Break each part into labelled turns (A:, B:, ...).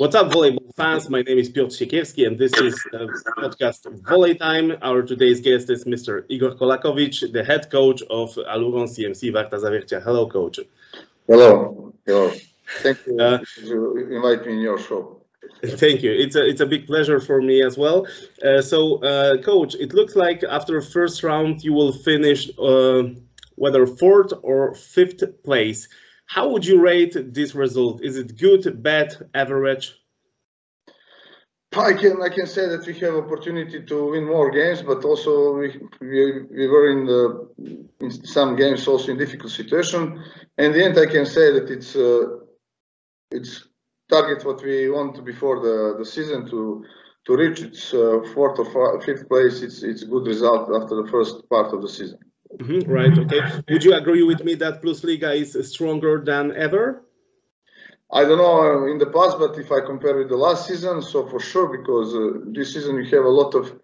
A: What's up, volleyball fans? My name is Piotr Siekierski, and this is uh, podcast Volley Time. Our today's guest is Mr. Igor Kolakovic, the head coach of Aluron CMC Warta Zawiercie. Hello, coach.
B: Hello. Hello. Thank you uh, to invite me in your show.
A: Thank you. It's a it's a big pleasure for me as well. Uh, so, uh, coach, it looks like after first round you will finish uh, whether fourth or fifth place. How would you rate this result? Is it good, bad, average?
B: I can I can say that we have opportunity to win more games, but also we we, we were in the in some games also in difficult situation. In the end, I can say that it's uh, it's target what we want before the the season to to reach its uh, fourth or fifth place. It's it's good result after the first part of the season.
A: Mm -hmm, right. Okay. Would you agree with me that Plus Liga is stronger than ever?
B: I don't know uh, in the past, but if I compare with the last season, so for sure, because uh, this season you have a lot of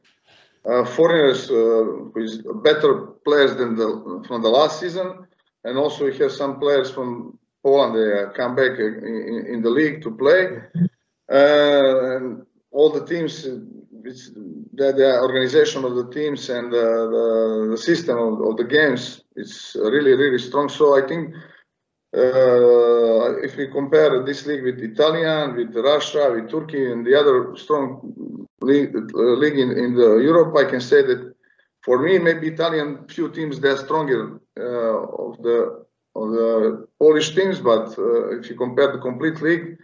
B: uh, foreigners uh, with better players than the from the last season, and also we have some players from Poland they uh, come back uh, in, in, the league to play, and all the teams it's the, the organization of the teams and the, the, the system of, of, the games is really really strong. So I think uh, if we compare this league with Italian, with Russia, with Turkey, and the other strong league, uh, league in, in the Europe, I can say that for me maybe Italian few teams they're stronger uh, of the of the Polish teams, but uh, if you compare the complete league.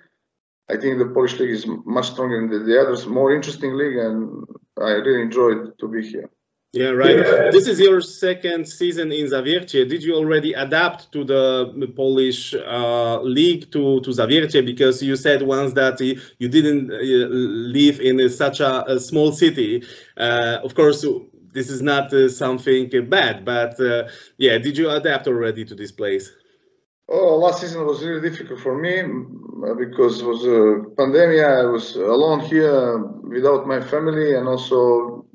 B: I think the Polish league is much stronger than the others, more interesting league, and I really enjoyed to be here.
A: Yeah, right. This is your second season in Zawiercie. Did you already adapt to the Polish uh, league to to Zawiercie? Because you said once that you didn't uh, live in such a, a small city. Uh, of course, this is not uh, something bad, but uh, yeah, did you adapt already to this place?
B: Oh, last season was really difficult for me because it was a pandemic. I was alone here without my family, and also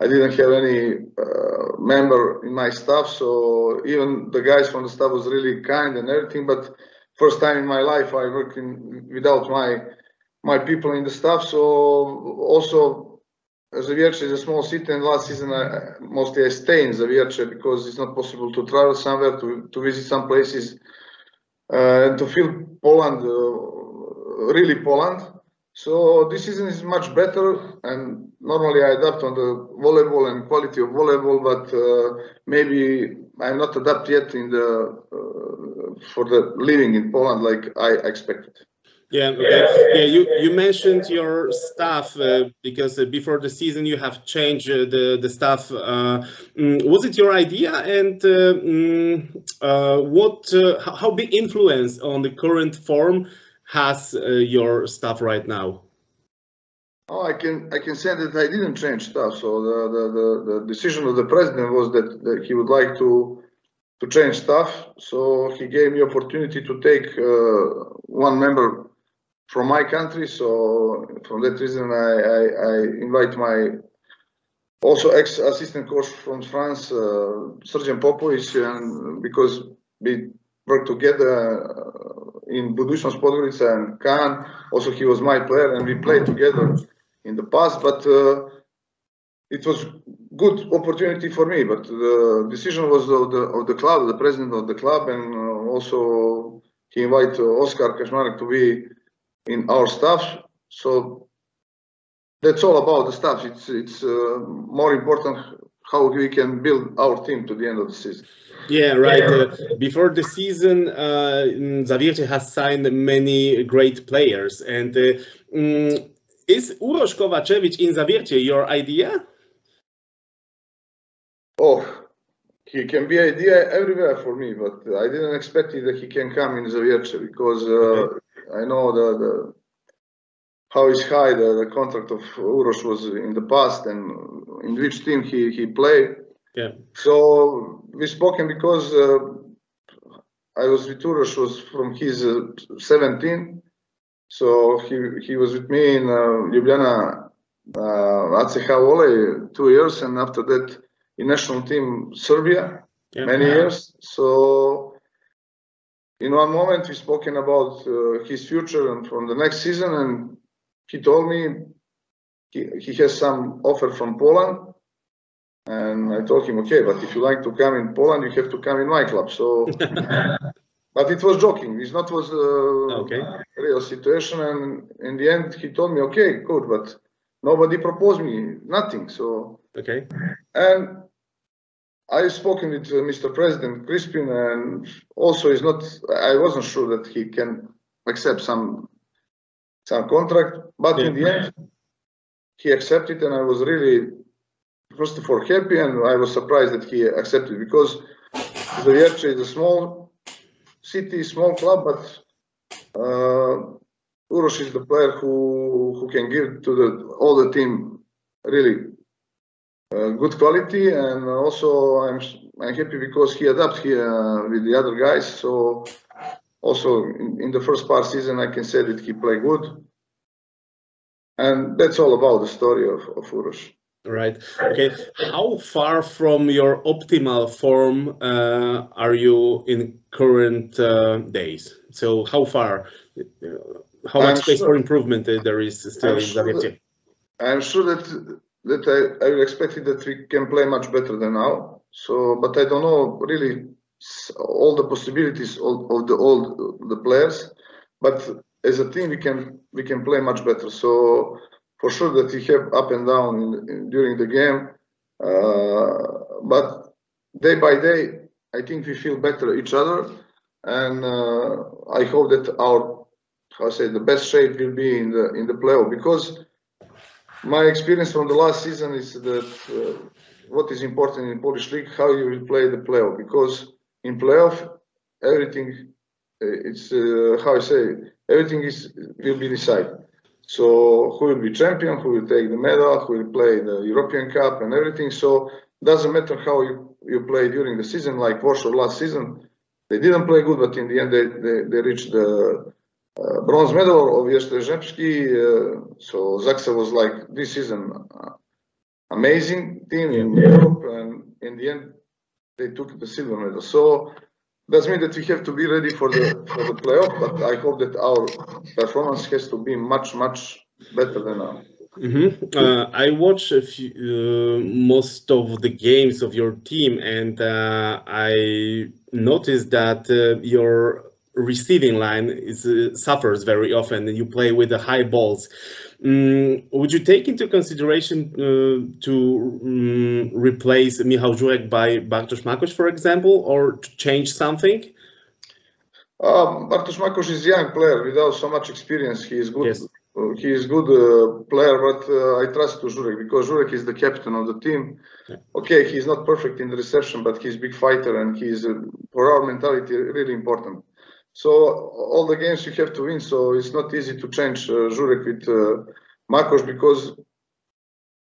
B: I didn't have any uh, member in my staff. So even the guys from the staff was really kind and everything. But first time in my life, I work in without my my people in the staff. So also Zawiercie is a small city, and last season I, mostly I stay in Zawiercie because it's not possible to travel somewhere to to visit some places uh, and to feel Poland, uh, really Poland. So this season is much better, and normally I adapt on the volleyball and quality of volleyball, but uh, maybe I'm not adapt yet in the uh, for the living in Poland like I expected.
A: Yeah, okay. Yeah, you, you mentioned your staff uh, because uh, before the season you have changed uh, the the staff. Uh, mm, was it your idea, and uh, mm, uh, what how big influence on the current form has your staff right now?
B: Oh, I can I can say that I didn't change staff. So the the, the, the decision of the president was that, that he would like to to change staff. So he gave me opportunity to take one member from my country. So from that reason, I, I, I invite my also ex-assistant coach from France, uh, Sergeant Popovic, and because we work together uh, in Budućnost Podgorica and Cannes. Also, he was my player, and we played together in the past. But uh, it was good opportunity for me. But the decision was of the of the club, the president of the club, and uh, also he invited Oscar Kaczmarek to be in our staff. So that's all about the staff. It's it's uh, more important how we can build our team to the end of the season.
A: Yeah, right. Uh, before the season, uh, Zawiercie has signed many great players. And uh, um, is Uroš Kovacevic in Zawiercie your idea?
B: Oh, he can be idea everywhere for me, but I didn't expect that he can come in Zawiercie because uh, okay. I know the, the how is high the, the contract of Uroš was in the past and in which team he, he played.
A: Yeah.
B: So we spoken because uh, I was with Uroš was from his uh, 17. So he he was with me in uh, Ljubljana uh, ACH Volley two years, and after that in national team Serbia yeah. many years. So in one moment we spoken about uh, his future and from the next season, and he told me he, he has some offer from Poland. And I told him, okay, but if you like to come in Poland, you have to come in my club. So, but it was joking. It's not was uh,
A: Okay.
B: real situation. And in the end, he told me, okay, good, but nobody proposed me nothing. So,
A: Okay.
B: and I spoken with uh, Mr. President Kryspin, and also is not. I wasn't sure that he can accept some some contract, but in the end, he accepted, and I was really first of all happy, and I was surprised that he accepted because Zawiercie is a small city, small club, but uh, Uroš is the player who who can give to the all the team really uh, good quality, and also I'm I'm happy because he adapt here uh, with the other guys. So also in, in the first part season, I can say that he played good, and that's all about the story of of Uroš.
A: Right. Okay. How far from your optimal form uh, are you in current uh, days? So how far? uh, How much
B: I'm
A: space for improvement uh, there is still
B: I'm
A: in
B: sure
A: Zagreb?
B: I'm sure that that I, I expected that we can play much better than now. So, but I don't know really all the possibilities of, of the all the players. But as a team, we can we can play much better. So, for sure that we have up and down in, in, during the game. Uh, but day by day, I think we feel better each other, and uh, I hope that our how I say the best shape will be in the in the playoff because my experience from the last season is that uh, what is important in Polish league how you will play the playoff because in playoff everything uh, it's uh, how I say everything is will be decided. So who will be champion, who will take the medal, who will play the European Cup and everything. So doesn't matter how you, you play during the season, like Warsaw last season, they didn't play good, but in the end they, they, they reached the uh, bronze medal of Jastrzębski. Uh, so Zaksa was like this season uh, amazing team in Europe, and in the end they took the silver medal. So does mean that we have to be ready for the for the playoff, but I hope that our performance has to be much much better than now.
A: Mhm. Uh, I watch a few, uh, most of the games of your team, and uh, I noticed that uh, your receiving line is uh, suffers very often, and you play with the high balls. Mm, would you take into consideration uh, to mm, replace Michał Żurek by Bartosz Makoś, for example, or to change something?
B: Um, Bartosz Makoś is a young player without so much experience. He is good.
A: Yes.
B: he is good uh, player, but uh, I trust to Żurek because Żurek is the captain of the team.
A: Yeah.
B: Okay, he's not perfect in the reception, but he's a big fighter and he's uh, for our mentality really important. So all the games you have to win. So it's not easy to change uh, Żurek with uh, Makoś because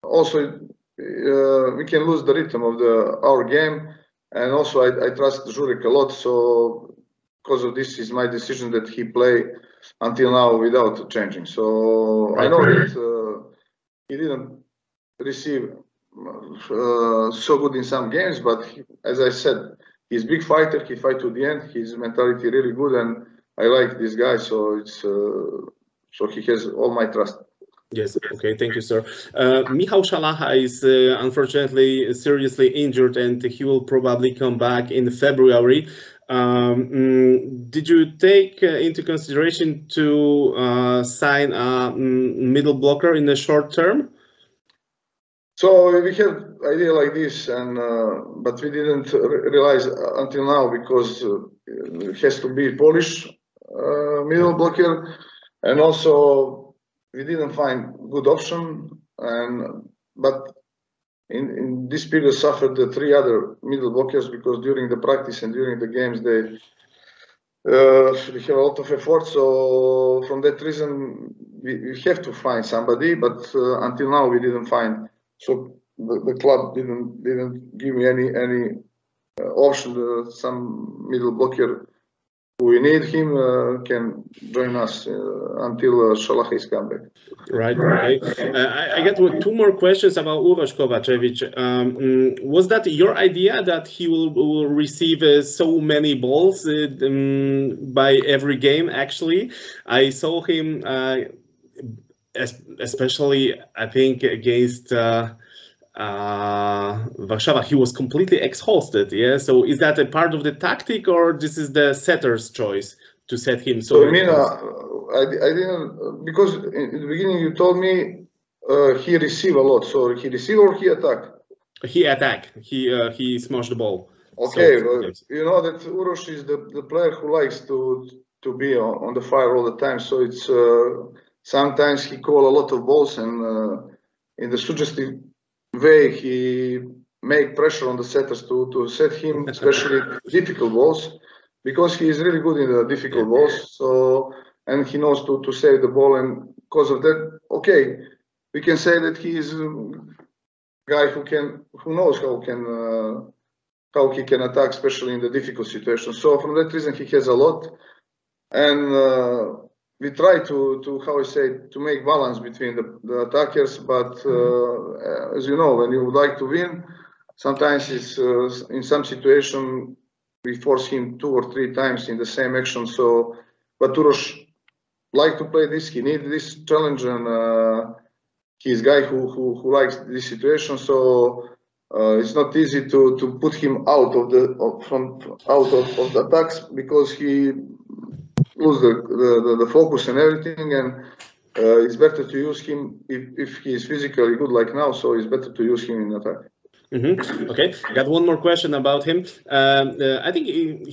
B: also uh, we can lose the rhythm of the our game. And also I, I trust Żurek a lot. So because of this is my decision that he play until now without changing. So I know that uh, he didn't receive uh, so good in some games, but he, as I said, he's big fighter. He fight to the end. His mentality really good, and I like this guy. So it's uh, so he has all my trust.
A: Yes, okay, thank you, sir. Uh, Michał Szalacha is uh, unfortunately seriously injured and he will probably come back in February. Um, mm, did you take uh, into consideration to uh, sign a mm, middle blocker in the short term?
B: So we had idea like this, and uh, but we didn't re- realize until now because uh, it has to be Polish uh, middle blocker, and also we didn't find good option. And but in, in this period suffered the three other middle blockers because during the practice and during the games they uh, we have a lot of effort. So from that reason we, we have to find somebody, but uh, until now we didn't find. So the, the club didn't didn't give me any any uh, option. Uh, some middle blocker we need him uh, can join us uh, until uh, Szalacha is come back.
A: Right. Okay. Uh, I, I two more questions about Uroš Kovacevic. Um, mm, was that your idea that he will, will receive uh, so many balls um, by every game? Actually, I saw him, especially I think against. Uh, Warsaw, he was completely exhausted. Yeah. So is that a part of the tactic, or this is the setter's choice to set him so?
B: so I mean, I, I didn't because in the beginning you told me uh, he received a lot. So he received or he attacked?
A: He attacked. He uh, he smashed the ball.
B: Okay, so, yes. you know that Uroš is the, the player who likes to to be on, on the fire all the time. So it's uh, sometimes he call a lot of balls and uh, in the suggestive way he make pressure on the setters to to set him especially difficult balls because he is really good in the difficult balls. So and he knows to, to save the ball. And because of that, okay, we can say that he is a guy who can, who knows how can, uh, how he can attack, especially in the difficult situations. So from that reason, he has a lot, and uh, we try to, to how I say, to make balance between the, the attackers. But uh, as you know, when you would like to win, sometimes it's uh, in some situation we force him two or three times in the same action. So, but Uroš like to play this. He needs this challenge, and uh, he's guy who, who who likes this situation. So uh, it's not easy to to put him out of the of, from out of, of the attacks because he lose the, the, the focus and everything. And uh, it's better to use him if if he is physically good like now. So it's better to use him in attack.
A: Mm -hmm. Okay, got one more question about him. Um, uh, I think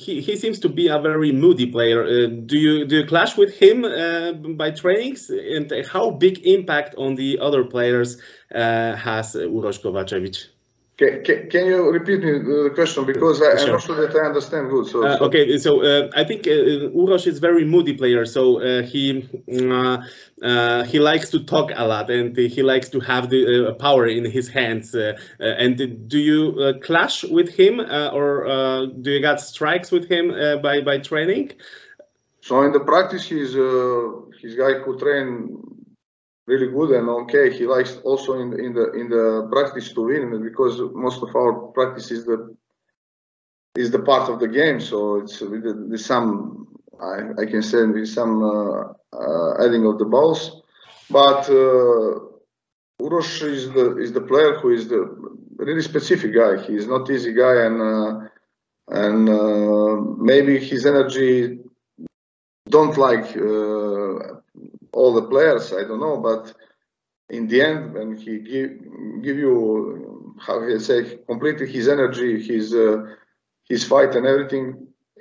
A: he, he seems to be a very moody player. Uh, do you do you clash with him uh, by trainings, and how big impact on the other players uh, has Uroš Kovacevic?
B: Can, can, can, you repeat me the question because I, am not sure that I understand good. So,
A: uh,
B: so.
A: okay, so uh, I think uh, Uroš is very moody player, so uh, he uh, uh, he likes to talk a lot and he likes to have the power in his hands. and do you clash with him or do you got strikes with him by by training?
B: So in the practice, he's he's guy who train really good and okay. He likes also in the, in the in the practice to win because most of our practice is the is the part of the game. So it's with, with some I, I can say with some uh, uh, adding of the balls, but uh, Uroš is the is the player who is the really specific guy. He is not easy guy and uh, and uh, maybe his energy don't like uh, all the players. I don't know, but in the end, when he give give you how he say completely his energy, his uh, his fight and everything,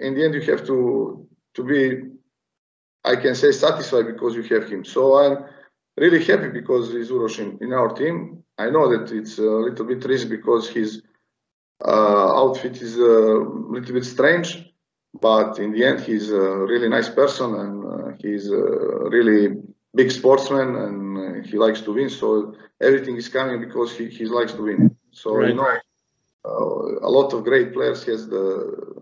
B: in the end you have to to be, I can say satisfied because you have him. So I'm really happy because he's Uroš in, our team. I know that it's a little bit risky because his uh, outfit is a little bit strange, but in the end he's a really nice person and uh, he's a really big sportsman and uh, he likes to win. So everything is coming because he, he likes to win. So right. you know, uh, a lot of great players has the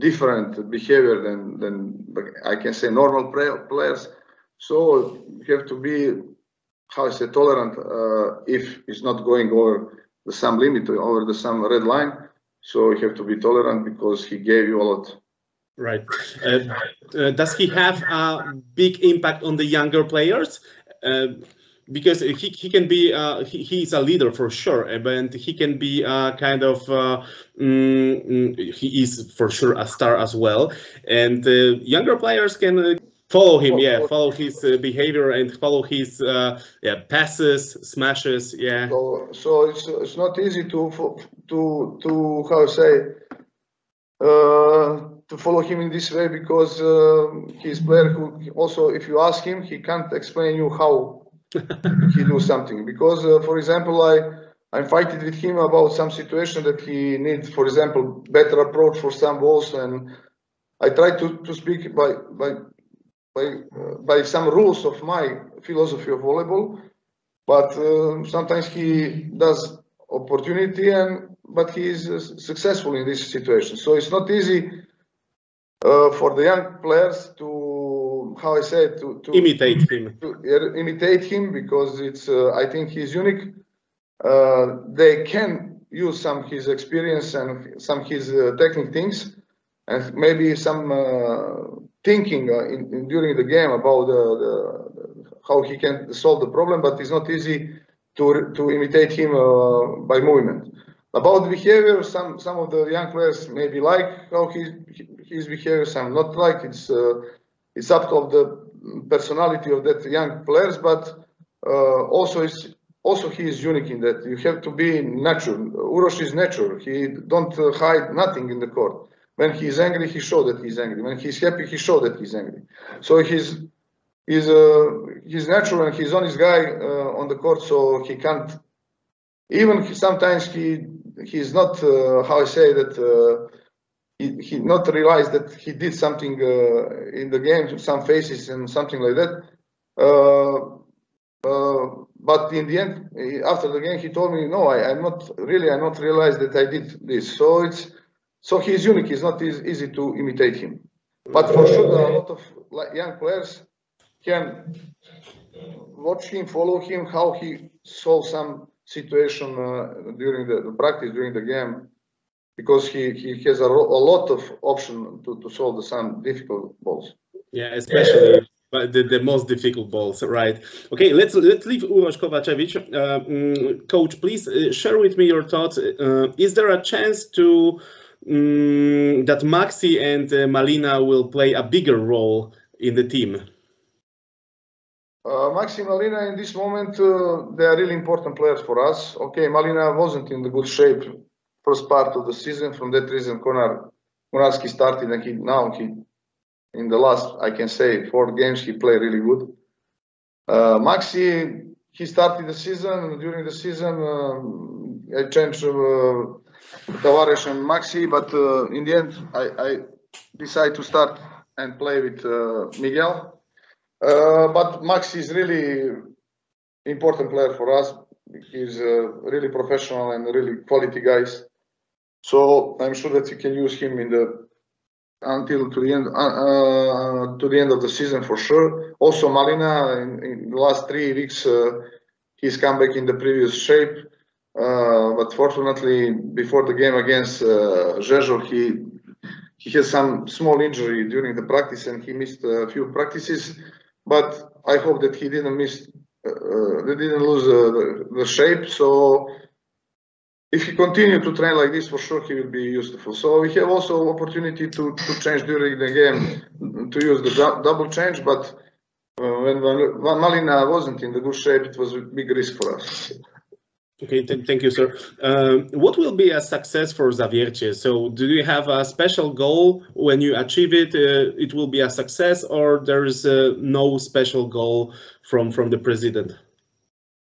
B: different behavior than than I can say normal players. So you have to be how I say tolerant uh, if it's not going over the some limit over the some red line. So you have to be tolerant because he gave you a lot.
A: Right. Uh, uh, does he have a big impact on the younger players? Uh, because he, he can be uh, he, he's a leader for sure uh, but he can be uh, kind of uh, mm, he is for sure a star as well and younger players can follow him yeah follow his behavior and follow his yeah passes smashes yeah
B: so, so it's it's not easy to to to how say to follow him in this way because uh, he's player who also, if you ask him, he can't explain you how he do something. Because, uh, for example, I I'm fighting with him about some situation that he needs, for example, better approach for some balls, and I try to to speak by by by uh, by some rules of my philosophy of volleyball, but uh, sometimes he does opportunity and but he is uh, successful in this situation. So it's not easy uh, for the young players to how I say to, to
A: imitate him
B: to imitate him because it's uh, I think he's unique. Uh, they can use some his experience and some his uh, technical things and maybe some uh, thinking uh, in, in, during the game about the, how he can solve the problem, but it's not easy to to imitate him by movement. About behavior, some some of the young players maybe like how he, his behavior, some not like. It's uh, it's up to the personality of that young players, but uh, also it's also he is unique in that you have to be natural. Uroš is natural. He don't uh, hide nothing in the court. When he is angry, he show that he's angry. When he's happy, he show that he's angry. So he's he's uh, he's natural and he's honest guy uh, on the court, so he can't. Even sometimes he he's not uh, how I say that uh, he, he not realized that he did something uh, in the game, some faces and something like that. but in the end, after the game, he told me, "No, I, am not really. I not realized that I did this." So it's so he's unique. It's not easy, easy to imitate him. But for sure, there are a lot of young players can watch him, follow him, how he solve some situation uh, during the, the, practice during the game because he, he has a, a lot of option to, to solve the some difficult balls.
A: Yeah, especially the, the most difficult balls, right? Okay, let's let's leave Uroš Kovacevic. Uh, mm, coach, please uh, share with me your thoughts. Uh, is there a chance to um, that Maxi and uh, Malina will play a bigger role in the team?
B: Uh, Maxi Malina in this moment, uh, they are really important players for us. Okay, Malina wasn't in the good shape first part of the season. From that reason, Konar Konarski started and he now he in the last I can say four games he played really good. Uh, Maxi he started the season during the season. Uh, I changed uh, Tavares and Maxi, but uh, in the end I, I decided to start and play with Miguel. Uh, but Max is really important player for us. He's uh, really professional and really quality guys. So I'm sure that we can use him in the until to the end uh, uh to the end of the season for sure. Also Malina in, in the last three weeks uh, he's come back in the previous shape. but fortunately, before the game against uh, he he has some small injury during the practice and he missed a few practices but I hope that he didn't miss, uh, uh they didn't lose uh, the, the, shape. So if he continue to train like this, for sure he will be useful. So we have also opportunity to, to change during the game, to use the double change, but when, when Malina wasn't in the good shape, it was a big risk for us.
A: Okay, th thank you, sir. Um, what will be a success for Zawiercie? So, do you have a special goal when you achieve it? Uh, it will be a success, or there is uh, no special goal from from the president?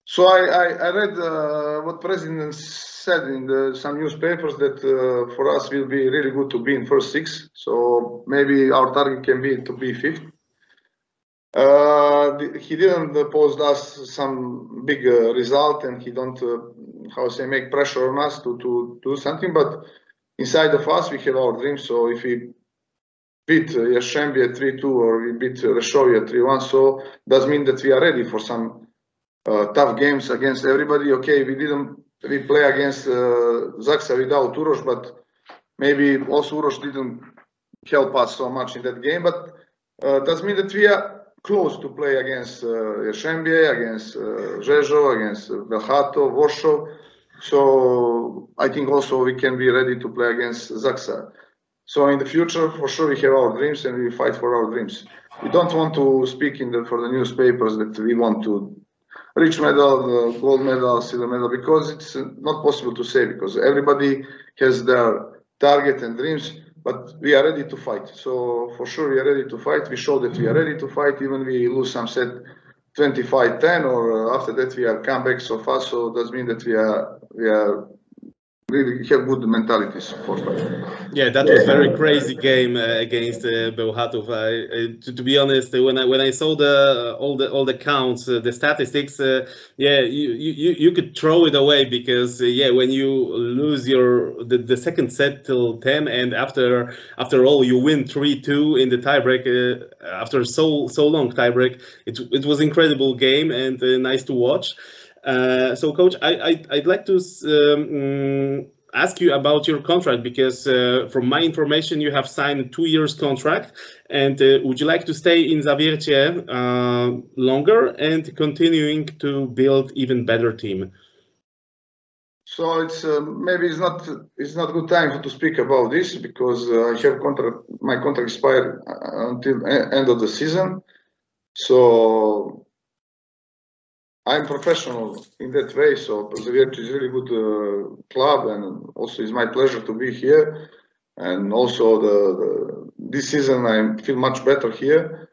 B: So, I I, I read uh, what president said in the, some newspapers that uh, for us will be really good to be in first six. So maybe our target can be to be fifth. Uh, he didn't pose us some big uh, result, and he don't uh, how say make pressure on us to to do something. But inside of us, we have our dreams. So if we beat uh, Jastrzębie 3-2 or we beat Resovia 3-1, so does mean that we are ready for some uh, tough games against everybody. Okay, we didn't we play against uh, Zaksa without Uroš, but maybe also Uroš didn't help us so much in that game. But uh, does mean that we are close to play against uh, against uh, against uh, Bełchatów, Warsaw. So I think also we can be ready to play against Zaksa. So in the future, for sure, we have our dreams and we fight for our dreams. We don't want to speak in the, for the newspapers that we want to reach medal, gold medal, silver medal, because it's not possible to say because everybody has their target and dreams but we are ready to fight. So for sure, we are ready to fight. We show that we are ready to fight, even we lose some set 25-10, or uh, after that we are come back so fast. So that means that we are we are really have good mentalities for
A: Yeah, that was very crazy game uh, against uh, Bełchatów. Uh, to, to, be honest, when I when I saw the all the all the counts, uh, the statistics, uh, yeah, you, you you could throw it away because uh, yeah, when you lose your the, the second set till ten, and after after all you win three two in the tiebreak after so so long tiebreak, it it was incredible game and nice to watch. Uh, so, coach, I, I would like to um, ask you about your contract because, uh, from my information, you have signed two years contract. And uh, would you like to stay in Zawiercie uh, longer and continuing to build even better team?
B: So it's uh, maybe it's not it's not good time to speak about this because I have contract my contract expired until end of the season. So I'm professional in that way, so Zawiercie is really good uh, club, and also it's my pleasure to be here. And also the, the this season I feel much better here.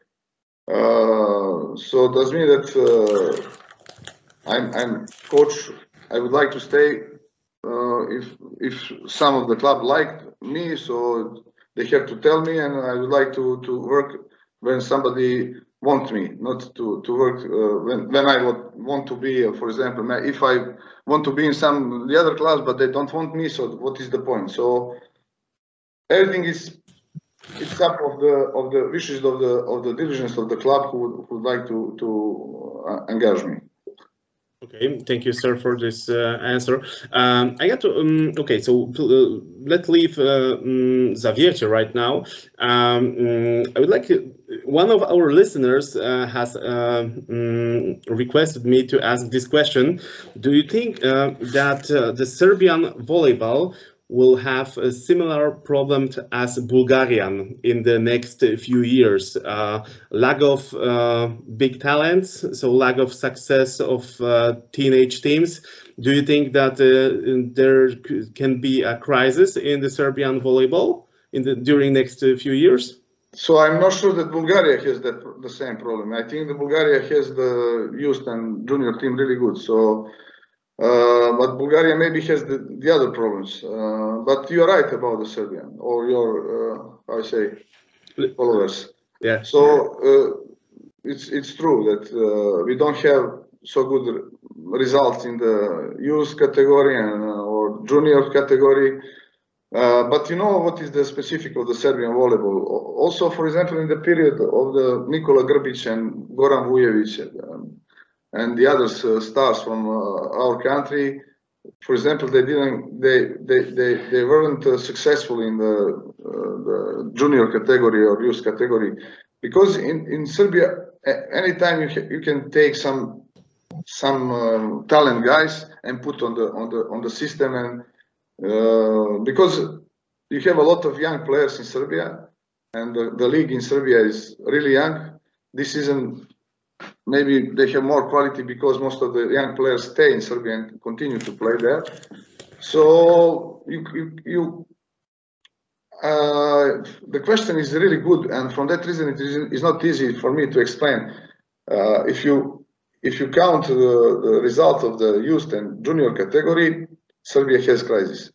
B: Uh, so does mean that uh, I'm, I'm coach. I would like to stay uh, if if some of the club liked me, so they have to tell me, and I would like to to work when somebody want me, not to, to work uh, when, when I would want to be, uh, for example, if I want to be in some the other class, but they don't want me, so what is the point? So everything is it's up of the of the wishes of the of the divisions of the club who would like to to uh, engage me.
A: Okay, thank you, sir, for this uh, answer. Um, I got to, um, okay, so uh, let's leave uh, um, right now. Um, mm, I would like one of our listeners uh, has uh, um, requested me to ask this question. Do you think uh, that the Serbian volleyball will have a similar problem as Bulgarian in the next few years. Uh, lack of uh, big talents, so lack of success of uh, teenage teams. Do you think that uh, there can be a crisis in the Serbian volleyball in the during next uh, few years?
B: So I'm not sure that Bulgaria has that the same problem. I think the Bulgaria has the youth and junior team really good. So uh, but Bulgaria maybe has the, the other problems. Uh, but you're right about the Serbian or your, uh, I say, followers.
A: Yeah.
B: So uh, it's it's true that uh, we don't have so good results in the youth category and, uh, or junior category. but you know what is the specific of the Serbian volleyball? Also, for example, in the period of the Nikola Grbic and Goran Vujevic, and the other uh, stars from uh, our country, for example, they didn't, they they they, they weren't uh, successful in the, the junior category or youth category, because in in Serbia, anytime you you can take some some um, talent guys and put on the on the on the system and uh, because you have a lot of young players in Serbia and the, the league in Serbia is really young. This season maybe they have more quality because most of the young players stay in Serbia and continue to play there. So you you, you uh, the question is really good, and from that reason, it is not easy for me to explain. Uh, if you if you count the, the result of the youth and junior category, Serbia has crisis.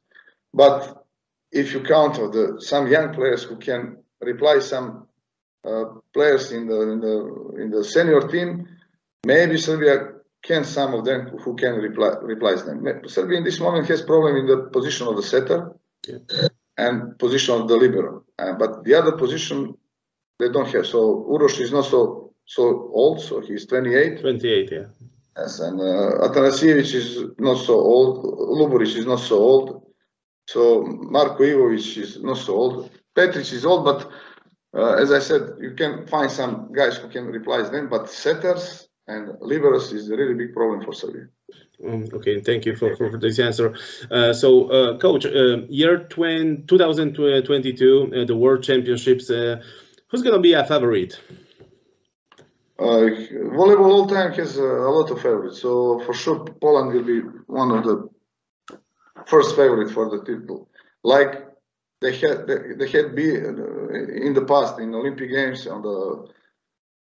B: But if you count of the some young players who can reply some players in the, in the in the senior team, maybe Serbia can some of them who can reply, replace them. Serbia in this moment has problem in the position of the setter yeah. and position of the libero, uh, but the other position they don't have. So Uroš is not so so old, so he's 28.
A: 28, yeah.
B: Yes, and uh, Atanasijevic is not so old. Luburic is not so old. So Marko Ivovic is not so old. Petric is old, but uh, as I said, you can find some guys who can replace them, but setters and liberos is a really big problem for Serbia.
A: Um, okay, thank you for, for, this answer. Uh, so, uh, coach, uh, year 20, 2022, uh, the World Championships, uh, who's going to be a favorite?
B: volleyball all time has a lot of favorites. So, for sure, Poland will be one of the first favorite for the title. Like they had they, they had been uh, in the past in Olympic Games on the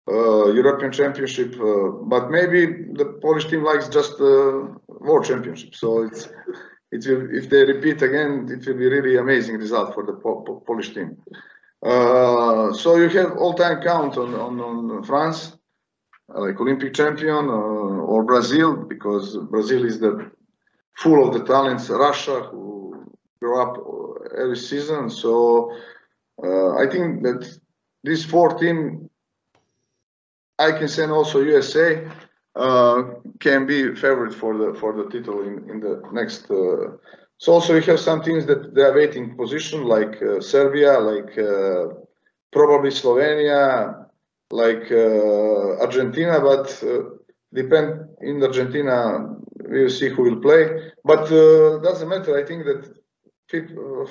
B: uh, European Championship, uh, but maybe the Polish team likes just the World Championship. So it's it will, if they repeat again, it will be really amazing result for the po po Polish team. Uh, so you have all-time count on, on, on France, like Olympic champion, uh, or Brazil, because Brazil is the full of the talents. Russia, who grew up every season. So uh, I think that this four team, I can say also USA, uh, can be favorite for the for the title in in the next. Uh, so also we have some teams that they are waiting position like uh, Serbia, like uh, probably Slovenia, like uh, Argentina, but depend in Argentina we will see who will play. But doesn't matter. I think that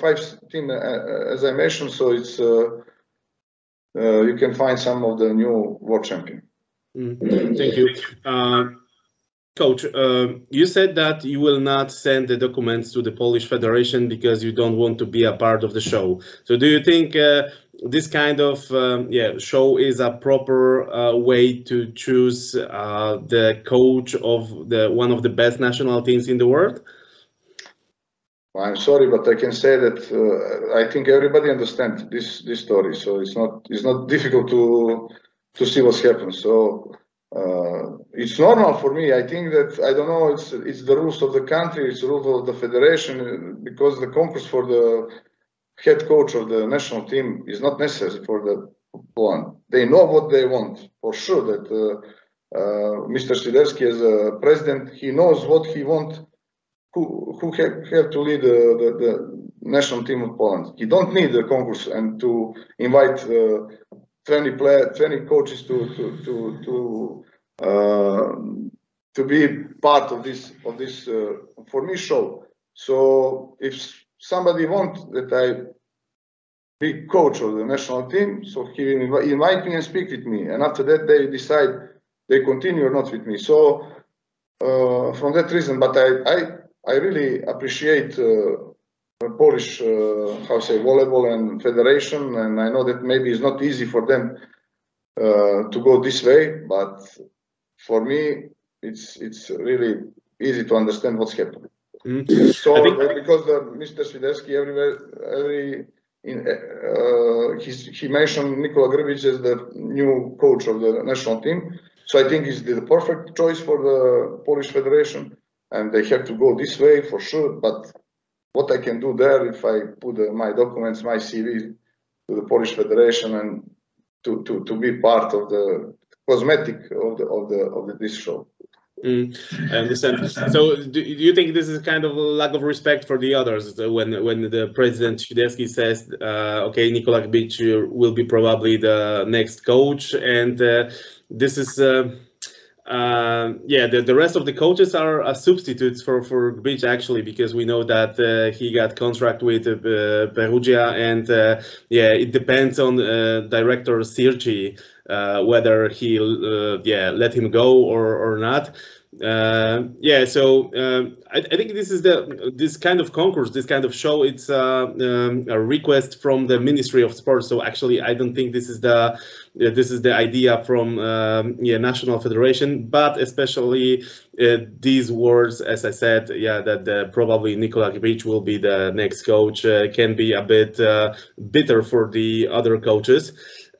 B: five team as I mentioned, so it's you can find some of the new world champion.
A: Mm, thank you. Uh, Coach, uh, you said that you will not send the documents to the Polish Federation because you don't want to be a part of the show. So, do you think uh, this kind of um, yeah show is a proper uh, way to choose uh, the coach of the one of the best national teams in the world?
B: I'm sorry, but I can say that uh, I think everybody understands this this story. So it's not it's not difficult to to see what's happened. So uh, it's normal for me. I think that I don't know. It's it's the rules of the country. It's the rules of the federation because the concourse for the head coach of the national team is not necessary for the one. They know what they want for sure. That uh, uh, Mr. Swiderski as a president, he knows what he wants. Who who have, have to lead the, the, the, national team of Poland? He don't need the concourse and to invite uh, 20 player, 20 coaches to to to to uh, to be part of this of this uh, for me show. So if somebody wants that I be coach of the national team, so he invite me and speak with me, and after that they decide they continue or not with me. So uh, from that reason, but I I I really appreciate uh, Polish, uh, how say, volleyball and federation, and I know that maybe it's not easy for them uh, to go this way, but for me, it's it's really easy to understand what's happening. Mm. So think... because the, Mr. Swiderski everywhere, every in, uh, he mentioned Nikola Grbic as the new coach of the national team. So I think he's the perfect choice for the Polish Federation, and they have to go this way for sure. But what I can do there if I put uh, my documents, my CV to the Polish Federation and to, to, to be part of the cosmetic of the of the of the, this show.
A: Mm, I understand. So, do, do, you think this is kind of a lack of respect for the others when when the president Swiderski says, uh, "Okay, Nikola Grbic will be probably the next coach," and uh, this is. Uh, uh, yeah, the, the rest of the coaches are uh, substitutes for for Grbic actually because we know that uh, he got contract with uh, Perugia and uh, yeah, it depends on uh, director Sirci whether he yeah let him go or or not. Uh, yeah, so um, I, I, think this is the this kind of concourse, this kind of show. It's uh, um, a request from the Ministry of Sports. So actually, I don't think this is the this is the idea from um, yeah national federation, but especially uh, these words, as I said, yeah, that probably Nikola Grbic will be the next coach uh, can be a bit uh, bitter for the other coaches.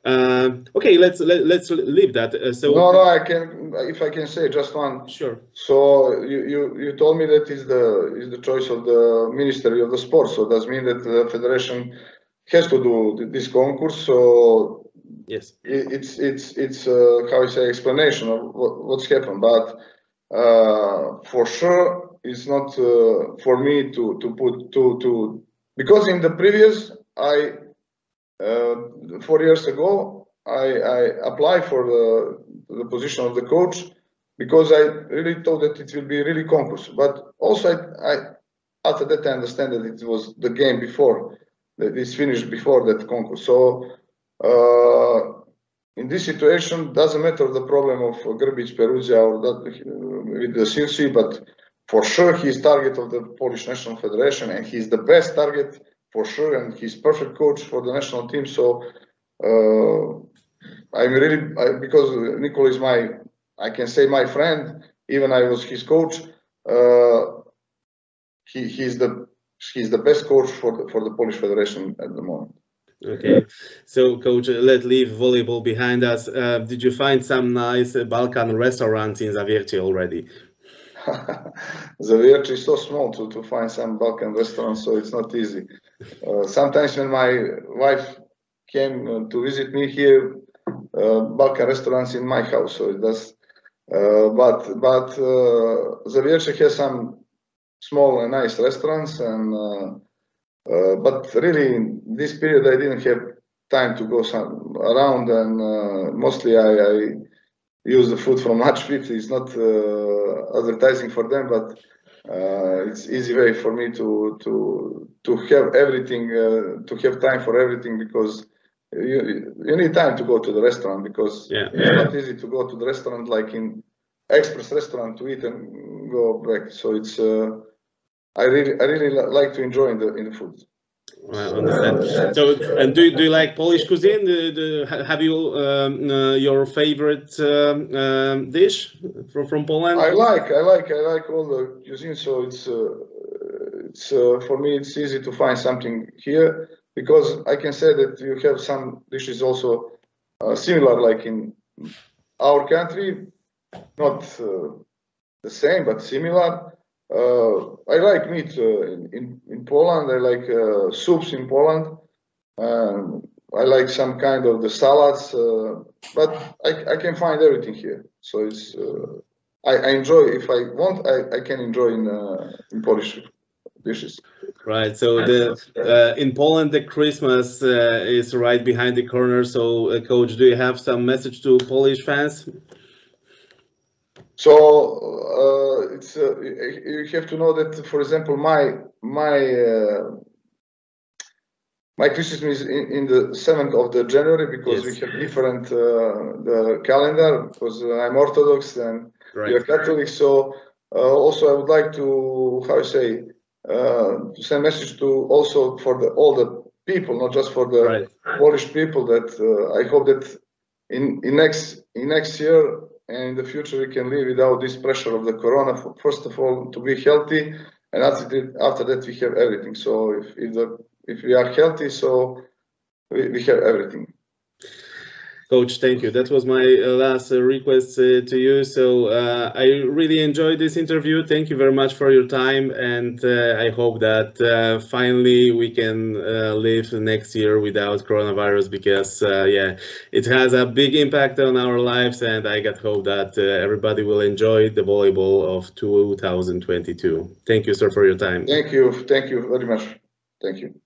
A: Uh, okay, let's let, let's leave that. Uh, so
B: no, no, I can if I can say just one.
A: Sure.
B: So you you, you told me that is the is the choice of the Ministry of the Sport. So does mean that the federation has to do this concourse. So
A: yes,
B: it, it's it's it's uh, how I say explanation of what, what's happened, but uh, for sure it's not uh, for me to to put to to because in the previous I four years ago, I, I applied for the, the position of the coach because I really thought that it will be really concourse. But also, I, I after that I understand that it was the game before that is finished before that concourse. So uh, in this situation, doesn't matter the problem of Grbic, Perugia, or that with the Sirci, but for sure he's target of the Polish National Federation, and he's the best target for sure, and he's perfect coach for the national team. So uh, I'm really I, because Nikola is my I can say my friend. Even I was his coach. Uh, he, he's the he's the best coach for the for the Polish Federation at the moment.
A: Okay, so coach, let's leave volleyball behind us. Uh, did you find some nice Balkan restaurants in Zawiercie already?
B: Zawiercie is so small to, to find some Balkan restaurants, so it's not easy. Uh, sometimes when my wife came uh, to visit me here, uh, Balkan restaurants in my house, so it does. Uh, but but uh, Zawiercie has some small and nice restaurants, and uh, but really in this period I didn't have time to go some around, and mostly I, I use the food from Match Fit. It's not advertising for them, but uh, it's easy way for me to to to have everything, uh, to have time for everything because you you need time to go to the restaurant because
A: yeah.
B: it's not easy to go to the restaurant like in express restaurant to eat and go back. So it's uh, I really I really like to enjoy in the in the food.
A: I understand. So, and do, do you like Polish cuisine? Do, do, have you um, uh, your favorite um, um, dish from, from Poland?
B: I like, I like, I like all the cuisine. So it's uh, it's uh, for me it's easy to find something here because I can say that you have some dishes also uh, similar, like in our country, not uh, the same but similar. Uh, I like meat uh, in, in, in Poland. I like uh, soups in Poland. Um, I like some kind of the salads, but I, I can find everything here. So it's I, I enjoy. If I want, I, I can enjoy in in Polish dishes.
A: Right. So the uh, in Poland, the Christmas uh, is right behind the corner. So, uh, coach, do you have some message to Polish fans?
B: So uh, it's uh, you have to know that, for example, my my uh, my Christmas is in, in the seventh of the January because yes. we have different uh, the calendar because I'm Orthodox and right. you're Catholic. So uh, also I would like to how I say uh, to send message to also for the all the people, not just for the right. Polish people. That I hope that in in next in next year and in the future we can live without this pressure of the corona. First of all, to be healthy, and after, after that we have everything. So if if, the, if we are healthy, so we, we have everything.
A: Coach, thank you. That was my uh, last uh, request uh, to you. So I really enjoyed this interview. Thank you very much for your time, and I hope that finally we can live next year without coronavirus because yeah, it has a big impact on our lives, and I got hope that everybody will enjoy the volleyball of 2022. Thank you, sir, for your time.
B: Thank you. Thank you very much. Thank you.